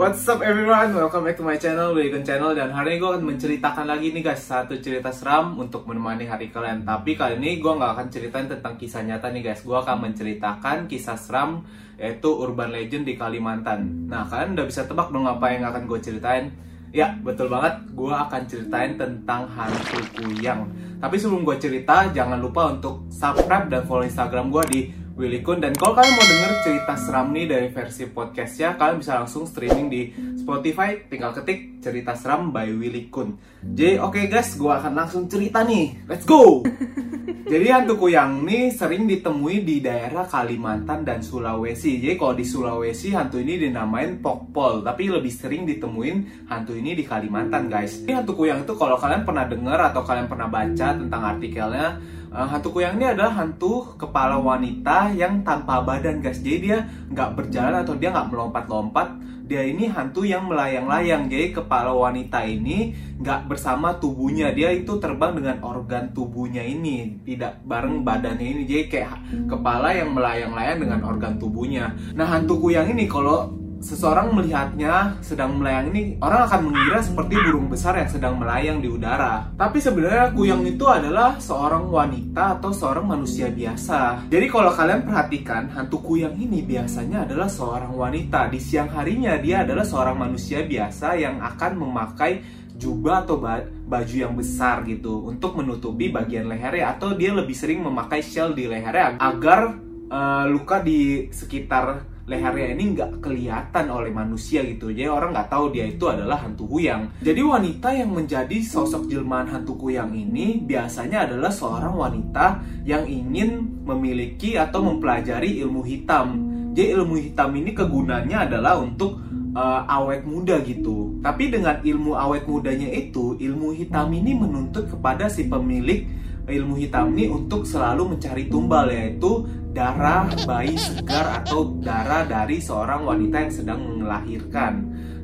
What's up everyone, welcome back to my channel, Willigan Channel. Dan hari ini gue akan menceritakan lagi nih guys. Satu cerita seram untuk menemani hari kalian. Tapi kali ini gue gak akan ceritain tentang kisah nyata nih guys. Gue akan menceritakan kisah seram Yaitu urban legend di Kalimantan. Nah kalian udah bisa tebak dong apa yang akan gue ceritain? Ya betul banget, gue akan ceritain tentang hantu kuyang. Tapi sebelum gue cerita, jangan lupa untuk subscribe dan follow Instagram gue di Willy Kun. Dan kalau kalian mau denger cerita seram nih dari versi podcastnya kalian bisa langsung streaming di Spotify. Tinggal ketik cerita seram by Willy Kun. Jadi oke okay guys gue akan langsung cerita nih. Let's go! Jadi hantu kuyang ini sering ditemui di daerah Kalimantan dan Sulawesi. Jadi kalau di Sulawesi hantu ini dinamain pokpol. Tapi lebih sering ditemuin hantu ini di Kalimantan guys. Ini hantu kuyang itu kalau kalian pernah dengar atau kalian pernah baca tentang artikelnya uh, hantu kuyang ini adalah hantu kepala wanita yang tanpa badan guys. Jadi dia nggak berjalan atau dia nggak melompat-lompat. Dia ini hantu yang melayang-layang. Jadi kepala wanita ini nggak bersama tubuhnya. Dia itu terbang dengan organ tubuhnya ini tidak bareng badannya ini. Jadi kayak kepala yang melayang-layang dengan organ tubuhnya. Nah hantu kuyang ini kalau seseorang melihatnya sedang melayang ini, orang akan mengira seperti burung besar yang sedang melayang di udara. Tapi sebenarnya kuyang itu adalah seorang wanita atau seorang manusia biasa. Jadi kalau kalian perhatikan, hantu kuyang ini biasanya adalah seorang wanita. Di siang harinya dia adalah seorang manusia biasa yang akan memakai jubah atau baju yang besar gitu untuk menutupi bagian lehernya atau dia lebih sering memakai shell di lehernya agar uh, luka di sekitar lehernya ini nggak kelihatan oleh manusia gitu. Jadi orang nggak tahu dia itu adalah hantu kuyang jadi wanita yang menjadi sosok jelmaan hantu kuyang ini biasanya adalah seorang wanita yang ingin memiliki atau mempelajari ilmu hitam. Jadi ilmu hitam ini kegunaannya adalah untuk uh, awet muda gitu. Tapi dengan ilmu awet mudanya itu ilmu hitam ini menuntut kepada si pemilik ilmu hitam ini untuk selalu mencari tumbal yaitu darah bayi segar atau darah dari seorang wanita yang sedang melahirkan.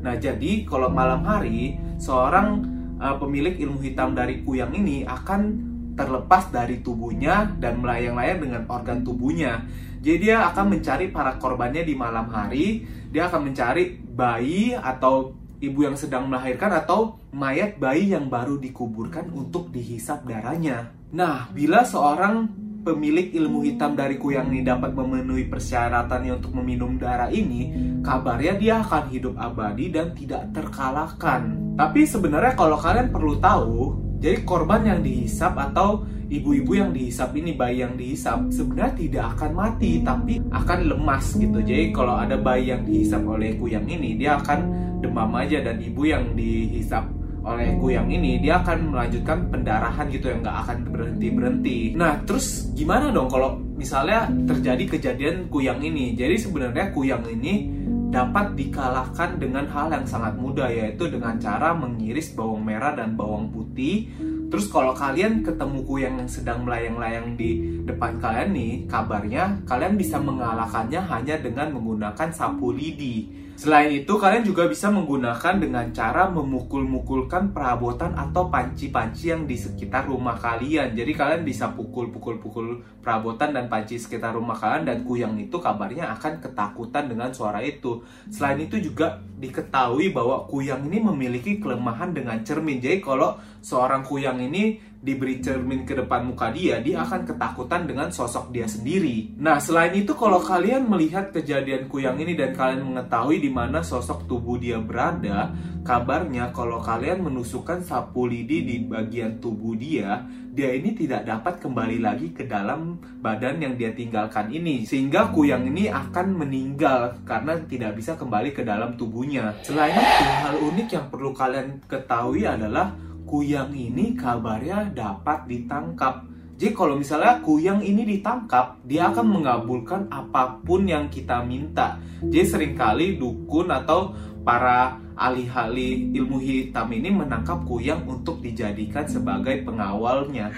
Nah, jadi kalau malam hari seorang uh, pemilik ilmu hitam dari kuyang ini akan terlepas dari tubuhnya dan melayang-layang dengan organ tubuhnya. Jadi dia akan mencari para korbannya di malam hari. Dia akan mencari bayi atau ibu yang sedang melahirkan atau mayat bayi yang baru dikuburkan untuk dihisap darahnya. Nah, bila seorang pemilik ilmu hitam dari kuyang ini dapat memenuhi persyaratannya untuk meminum darah ini, kabarnya dia akan hidup abadi dan tidak terkalahkan. Tapi sebenarnya kalau kalian perlu tahu, jadi korban yang dihisap atau ibu-ibu yang dihisap ini, bayi yang dihisap sebenarnya tidak akan mati tapi akan lemas gitu. Jadi kalau ada bayi yang dihisap oleh kuyang ini, dia akan demam aja dan ibu yang dihisap oleh kuyang ini dia akan melanjutkan pendarahan gitu yang nggak akan berhenti berhenti. Nah terus gimana dong kalau misalnya terjadi kejadian kuyang ini? Jadi sebenarnya kuyang ini dapat dikalahkan dengan hal yang sangat mudah yaitu dengan cara mengiris bawang merah dan bawang putih. Terus kalau kalian ketemu kuyang yang sedang melayang-layang di depan kalian nih, kabarnya kalian bisa mengalahkannya hanya dengan menggunakan sapu lidi. Selain itu, kalian juga bisa menggunakan dengan cara memukul-mukulkan perabotan atau panci-panci yang di sekitar rumah kalian. Jadi kalian bisa pukul-pukul-pukul perabotan dan panci sekitar rumah kalian dan kuyang itu kabarnya akan ketakutan dengan suara itu. Selain itu juga diketahui bahwa kuyang ini memiliki kelemahan dengan cermin. Jadi kalau seorang kuyang ini diberi cermin ke depan muka dia, dia akan ketakutan dengan sosok dia sendiri. Nah, selain itu kalau kalian melihat kejadian kuyang ini dan kalian mengetahui di mana sosok tubuh dia berada, kabarnya kalau kalian menusukkan sapu lidi di bagian tubuh dia, dia ini tidak dapat kembali lagi ke dalam badan yang dia tinggalkan ini. Sehingga kuyang ini akan meninggal karena tidak bisa kembali ke dalam tubuhnya. Selain itu, hal unik yang perlu kalian ketahui adalah kuyang ini kabarnya dapat ditangkap. Jadi kalau misalnya kuyang ini ditangkap, dia akan mengabulkan apa pun yang kita minta. Jadi sering kali dukun atau para ahli-ahli ilmu hitam ini menangkap kuyang untuk dijadikan sebagai pengawalnya.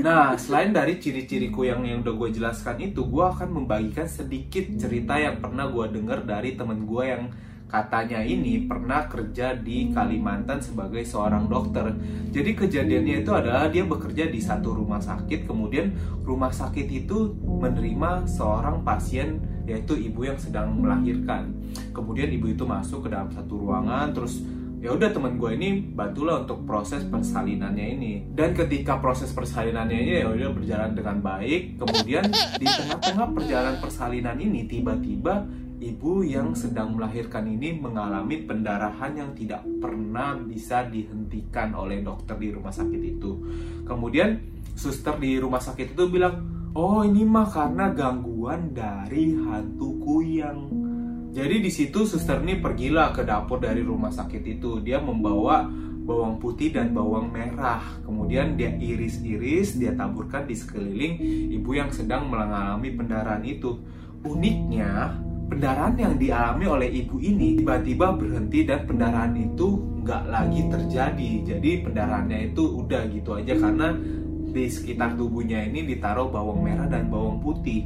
Nah, selain dari ciri-ciri kuyang yang udah gue jelaskan itu, gue akan membagikan sedikit cerita yang pernah gue dengar dari temen gue yang katanya ini pernah kerja di Kalimantan sebagai seorang dokter. Jadi kejadiannya itu adalah dia bekerja di satu rumah sakit, kemudian rumah sakit itu menerima seorang pasien yaitu ibu yang sedang melahirkan. Kemudian ibu itu masuk ke dalam satu ruangan, terus ya udah teman gue ini bantulah untuk proses persalinannya ini dan ketika proses persalinannya ini ya udah berjalan dengan baik kemudian di tengah-tengah perjalanan persalinan ini tiba-tiba ibu yang sedang melahirkan ini mengalami pendarahan yang tidak pernah bisa dihentikan oleh dokter di rumah sakit itu. Kemudian suster di rumah sakit itu bilang, "Oh, ini mah karena gangguan dari hantu kuyang." Jadi di situ suster ini pergilah ke dapur dari rumah sakit itu. Dia membawa bawang putih dan bawang merah. Kemudian dia iris-iris, dia taburkan di sekeliling ibu yang sedang mengalami pendarahan itu. Uniknya, pendarahan yang dialami oleh ibu ini tiba-tiba berhenti dan pendarahan itu nggak lagi terjadi. Jadi pendarahannya itu udah gitu aja karena di sekitar tubuhnya ini ditaruh bawang merah dan bawang putih.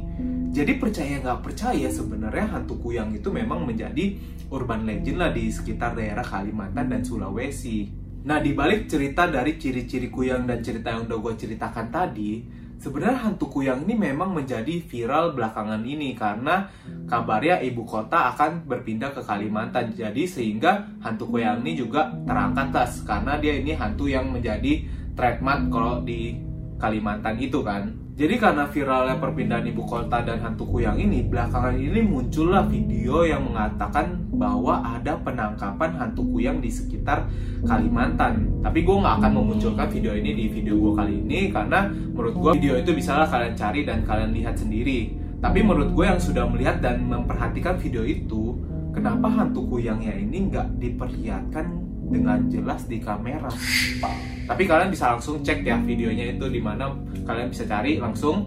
Jadi percaya nggak percaya sebenarnya hantu kuyang itu memang menjadi urban legend lah di sekitar daerah Kalimantan dan Sulawesi. Nah dibalik cerita dari ciri-ciri kuyang dan cerita yang udah gue ceritakan tadi Sebenarnya hantu kuyang ini memang menjadi viral belakangan ini karena kabarnya ibu kota akan berpindah ke Kalimantan. Jadi sehingga hantu kuyang ini juga terangkat tas karena dia ini hantu yang menjadi trademark kalau di Kalimantan itu kan. Jadi karena viralnya perpindahan ibu kota dan hantu kuyang ini, belakangan ini muncullah video yang mengatakan bahwa ada penangkapan hantu kuyang di sekitar Kalimantan. Tapi gue nggak akan memunculkan video ini di video gue kali ini karena menurut gue video itu bisalah kalian cari dan kalian lihat sendiri. Tapi menurut gue yang sudah melihat dan memperhatikan video itu, kenapa hantu kuyangnya ini nggak diperlihatkan dengan jelas di kamera? Tapi kalian bisa langsung cek ya videonya itu di mana kalian bisa cari langsung.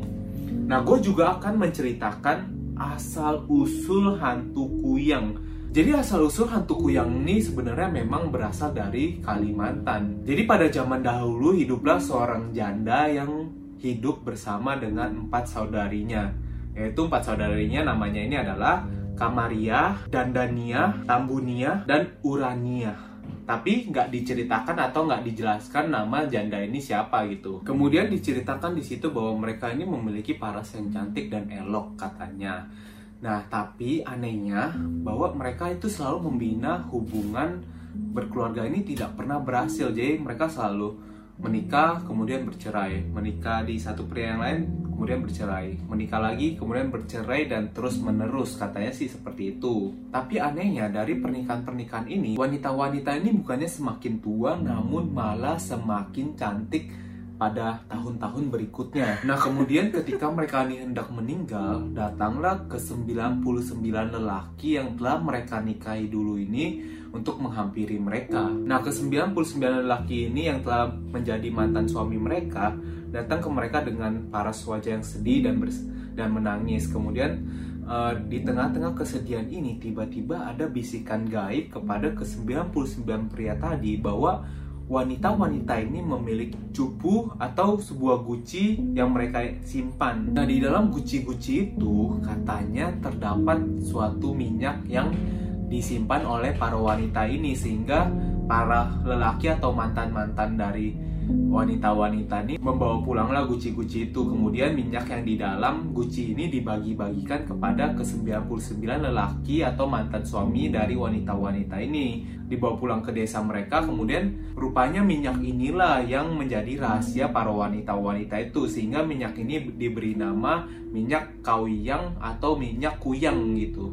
Nah, gue juga akan menceritakan asal usul hantu kuyang. Jadi asal usul hantu kuyang ini sebenarnya memang berasal dari Kalimantan. Jadi pada zaman dahulu hiduplah seorang janda yang hidup bersama dengan empat saudarinya. Yaitu empat saudarinya namanya ini adalah Kamaria, Dandania, Tambunia, dan Urania tapi nggak diceritakan atau nggak dijelaskan nama janda ini siapa gitu. Kemudian diceritakan di situ bahwa mereka ini memiliki paras yang cantik dan elok katanya. Nah, tapi anehnya bahwa mereka itu selalu membina hubungan berkeluarga ini tidak pernah berhasil. Jadi mereka selalu menikah kemudian bercerai, menikah di satu pria yang lain kemudian bercerai, menikah lagi, kemudian bercerai dan terus menerus katanya sih seperti itu. Tapi anehnya dari pernikahan-pernikahan ini, wanita-wanita ini bukannya semakin tua namun malah semakin cantik pada tahun-tahun berikutnya. Nah, kemudian ketika mereka ini hendak meninggal, datanglah ke 99 lelaki yang telah mereka nikahi dulu ini untuk menghampiri mereka. Nah, ke 99 lelaki ini yang telah menjadi mantan suami mereka datang ke mereka dengan paras wajah yang sedih dan dan menangis. Kemudian uh, di tengah-tengah kesedihan ini tiba-tiba ada bisikan gaib kepada ke-99 pria tadi bahwa wanita-wanita ini memiliki cupu atau sebuah guci yang mereka simpan. Nah, di dalam guci-guci itu katanya terdapat suatu minyak yang disimpan oleh para wanita ini sehingga para lelaki atau mantan-mantan dari wanita-wanita ini membawa pulanglah guci-guci itu. Kemudian minyak yang di dalam guci ini dibagi-bagikan kepada ke-99 lelaki atau mantan suami dari wanita-wanita ini. Dibawa pulang ke desa mereka kemudian rupanya minyak inilah yang menjadi rahasia para wanita-wanita itu sehingga minyak ini diberi nama minyak kawiyang atau minyak kuyang gitu.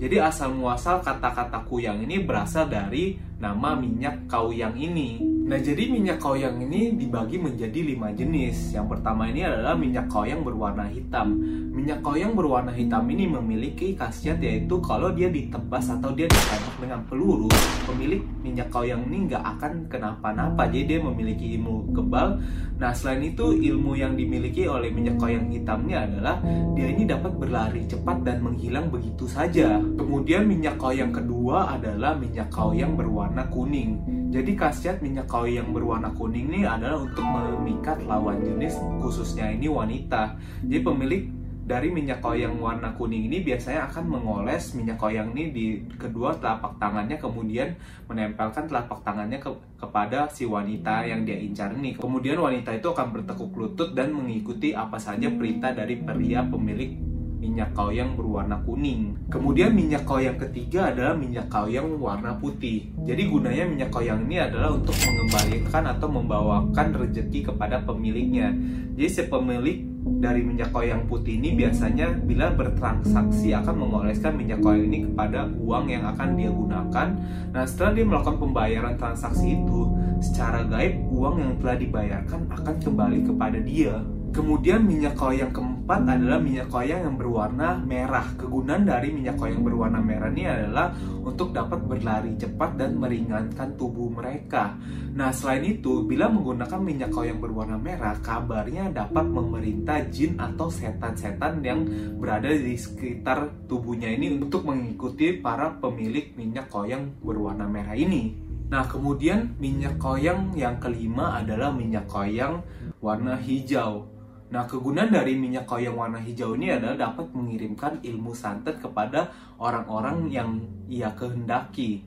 Jadi asal muasal kata-kata kuyang ini berasal dari nama minyak kauyang ini. Nah, jadi minyak kauyang ini dibagi menjadi lima jenis. Yang pertama ini adalah minyak kauyang berwarna hitam. Minyak kauyang berwarna hitam ini memiliki khasiat yaitu kalau dia ditebas atau dia ditembak dengan peluru, pemilik minyak kauyang ini nggak akan kenapa-napa. Jadi dia memiliki ilmu kebal. Nah, selain itu ilmu yang dimiliki oleh minyak kauyang hitamnya adalah dia ini dapat berlari cepat dan menghilang begitu saja. Kemudian minyak kauyang kedua adalah minyak kauyang berwarna berwarna kuning. Jadi khasiat minyak kawi yang berwarna kuning ini adalah untuk memikat lawan jenis khususnya ini wanita. Jadi pemilik dari minyak koyang warna kuning ini biasanya akan mengoles minyak koyang ini di kedua telapak tangannya kemudian menempelkan telapak tangannya ke, kepada si wanita yang dia incar ini. Kemudian wanita itu akan bertekuk lutut dan mengikuti apa saja perintah dari pria pemilik minyak kauyang berwarna kuning. Kemudian minyak kauyang ketiga adalah minyak kauyang warna putih. Jadi gunanya minyak kauyang ini adalah untuk mengembalikan atau membawakan rezeki kepada pemiliknya. Jadi si pemilik dari minyak koyang putih ini biasanya bila bertransaksi akan mengoleskan minyak koyang ini kepada uang yang akan dia gunakan. Nah setelah dia melakukan pembayaran transaksi itu, secara gaib uang yang telah dibayarkan akan kembali kepada dia. Kemudian minyak koyang keempat adalah minyak koyang yang berwarna merah. Kegunaan dari minyak koyang berwarna merah ini adalah untuk dapat berlari cepat dan meringankan tubuh mereka. Nah, selain itu, bila menggunakan minyak koyang berwarna merah, kabarnya dapat memerintah jin atau setan-setan yang berada di sekitar tubuhnya ini untuk mengikuti para pemilik minyak koyang berwarna merah ini. Nah, kemudian minyak koyang yang kelima adalah minyak koyang warna hijau. Nah, kegunaan dari minyak koyang warna hijau ini adalah dapat mengirimkan ilmu santet kepada orang-orang yang ia kehendaki.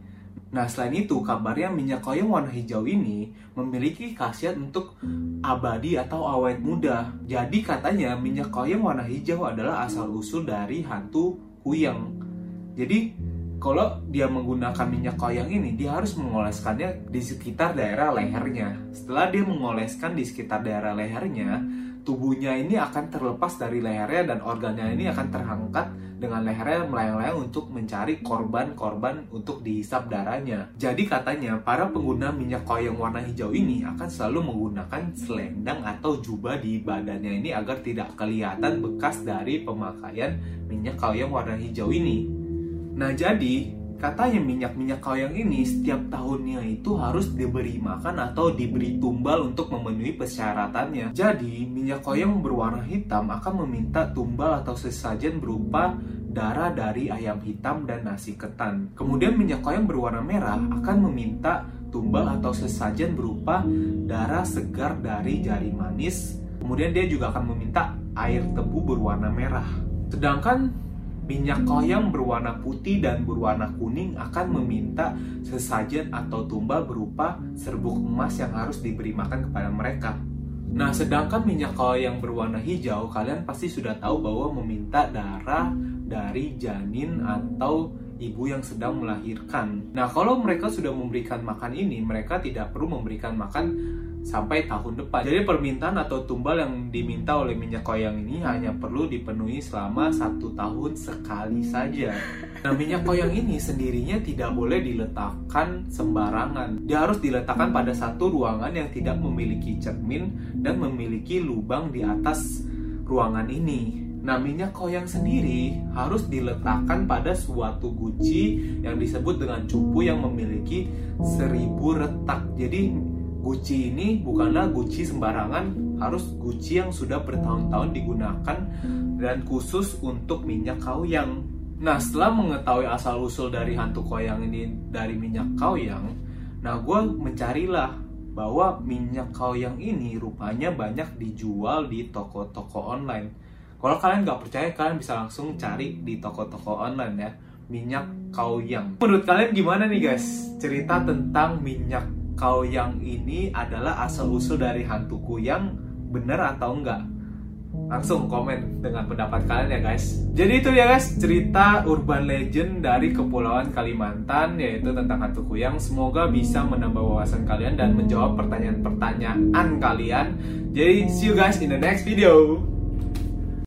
Nah, selain itu, kabarnya minyak koyang warna hijau ini memiliki khasiat untuk abadi atau awet muda. Jadi katanya minyak koyang warna hijau adalah asal-usul dari hantu kuyang. Jadi, kalau dia menggunakan minyak koyang ini, dia harus mengoleskannya di sekitar daerah lehernya. Setelah dia mengoleskan di sekitar daerah lehernya, tubuhnya ini akan terlepas dari lehernya dan organnya ini akan terangkat dengan lehernya melayang-layang untuk mencari korban-korban untuk dihisap darahnya. Jadi katanya para pengguna minyak koyang warna hijau ini akan selalu menggunakan selendang atau jubah di badannya ini agar tidak kelihatan bekas dari pemakaian minyak koyang warna hijau ini. Nah jadi Katanya minyak-minyak koyang ini setiap tahunnya itu harus diberi makan atau diberi tumbal untuk memenuhi persyaratannya. Jadi, minyak koyang berwarna hitam akan meminta tumbal atau sesajen berupa darah dari ayam hitam dan nasi ketan. Kemudian minyak koyang berwarna merah akan meminta tumbal atau sesajen berupa darah segar dari jari manis. Kemudian dia juga akan meminta air tebu berwarna merah. Sedangkan minyak koyang berwarna putih dan berwarna kuning akan meminta sesajen atau tumbal berupa serbuk emas yang harus diberi makan kepada mereka. Nah, sedangkan minyak koyang berwarna hijau, kalian pasti sudah tahu bahwa meminta darah dari janin atau ibu yang sedang melahirkan. Nah, kalau mereka sudah memberikan makan ini, mereka tidak perlu memberikan makan sampai tahun depan. Jadi permintaan atau tumbal yang diminta oleh minyak koyang ini hanya perlu dipenuhi selama satu tahun sekali saja. Nah minyak koyang ini sendirinya tidak boleh diletakkan sembarangan. Dia harus diletakkan pada satu ruangan yang tidak memiliki cermin dan memiliki lubang di atas ruangan ini. Nah, minyak koyang sendiri harus diletakkan pada suatu guci yang disebut dengan cupu yang memiliki seribu retak. Jadi, Gucci ini bukanlah Gucci sembarangan, harus Gucci yang sudah bertahun-tahun digunakan dan khusus untuk minyak kauyang. Nah, setelah mengetahui asal-usul dari hantu koyang ini dari minyak kauyang, nah gue mencarilah bahwa minyak kauyang ini rupanya banyak dijual di toko-toko online. Kalau kalian nggak percaya, kalian bisa langsung cari di toko-toko online ya minyak kauyang. Menurut kalian gimana nih guys cerita tentang minyak kau yang ini adalah asal-usul dari hantuku yang benar atau enggak? Langsung komen dengan pendapat kalian ya guys. Jadi itu ya guys cerita urban legend dari Kepulauan Kalimantan yaitu tentang hantu kuyang. Semoga bisa menambah wawasan kalian dan menjawab pertanyaan-pertanyaan kalian. Jadi see you guys in the next video.